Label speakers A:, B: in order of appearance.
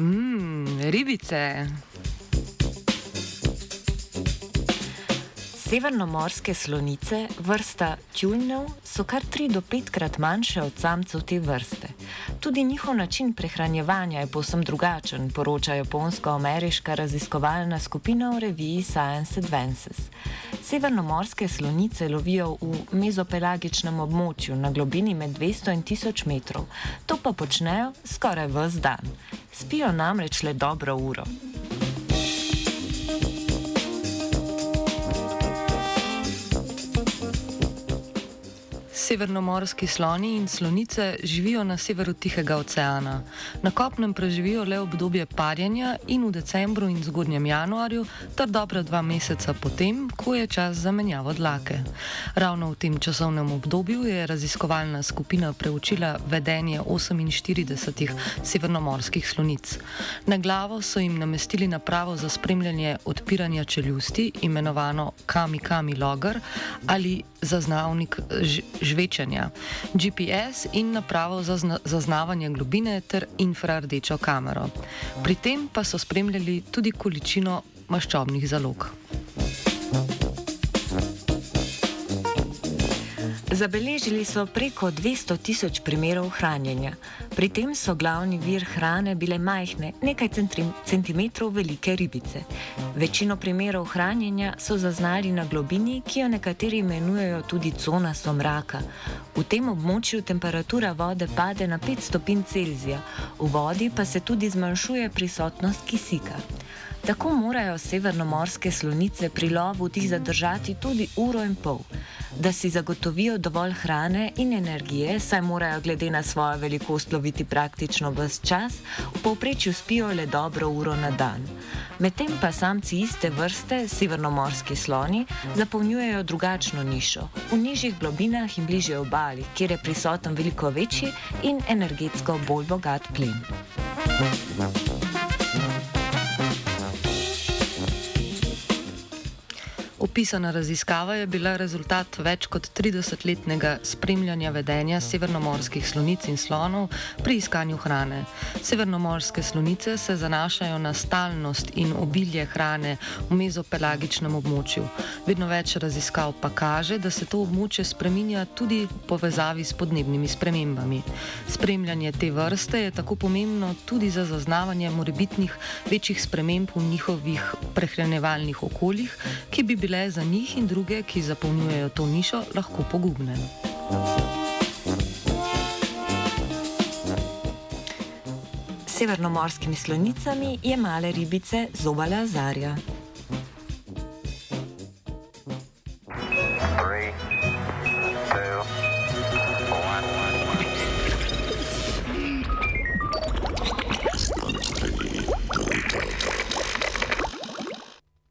A: Mmm, ribice.
B: Severnomorske slonice, vrsta tjulnjev, so kar 3 do 5 krat manjše od samcev te vrste. Tudi njihov način prehranjevanja je posebno drugačen, poroča japonsko-ameriška raziskovalna skupina v reviji Science Advances. Severnomorske slonice lovijo v mezopelagičnem območju na globini med 200 in 1000 metrov. To pa počnejo skoraj vse dan. Spijo namreč le dobro uro.
A: Severnomorski sloni in slonice živijo na severu Tihega oceana. Na kopnem preživijo le obdobje parjenja in v decembru in zgodnjem januarju, ter dobra dva meseca potem, ko je čas za menjavo dlake. Ravno v tem časovnem obdobju je raziskovalna skupina preučila vedenje 48 severnomorskih slonic. Na glavo so jim namestili napravo za spremljanje odpiranja čeljusti, imenovano Kami Kami Logger ali zaznavnik življenja večanja, GPS in napravo za zaznavanje globine ter infrardečo kamero. Pri tem pa so spremljali tudi količino maščobnih zalog.
B: Zabeležili so preko 200 tisoč primerov hranjenja. Pri tem so glavni vir hrane bile majhne, nekaj centimetrov velike ribice. Večino primerov hranjenja so zaznali na globini, ki jo nekateri imenujejo tudi cona somraka. V tem območju temperatura vode pade na 5 stopinj Celzija, v vodi pa se tudi zmanjšuje prisotnost kisika. Tako morajo severnomorske slonice pri lovu tih zadržati tudi uro in pol da si zagotovijo dovolj hrane in energije, saj morajo glede na svojo velikost loviti praktično vse čas, v povprečju spijo le dobro uro na dan. Medtem pa samci iste vrste, severnomorski sloni, zapolnjujejo drugačno nišo, v nižjih globinah in bližje obali, kjer je prisoten veliko večji in energetsko bolj bogat plin. Thank you.
A: Opisana raziskava je bila rezultat več kot 30-letnega spremljanja vedenja severnomorskih slonic in slonov pri iskanju hrane. Severnomorske slonice se zanašajo na stalnost in obilje hrane v mezopelagičnem območju. Vedno več raziskav pa kaže, da se to območje spreminja tudi v povezavi s podnebnimi spremembami. Spremljanje te vrste je tako pomembno tudi za zaznavanje morebitnih večjih sprememb v njihovih prehranjevalnih okoljih, ki bi bile za njih in druge, ki zapolnjujejo to nišo, lahko pogubne.
B: Severnomorskimi slonicami je male ribice zobala Zarja.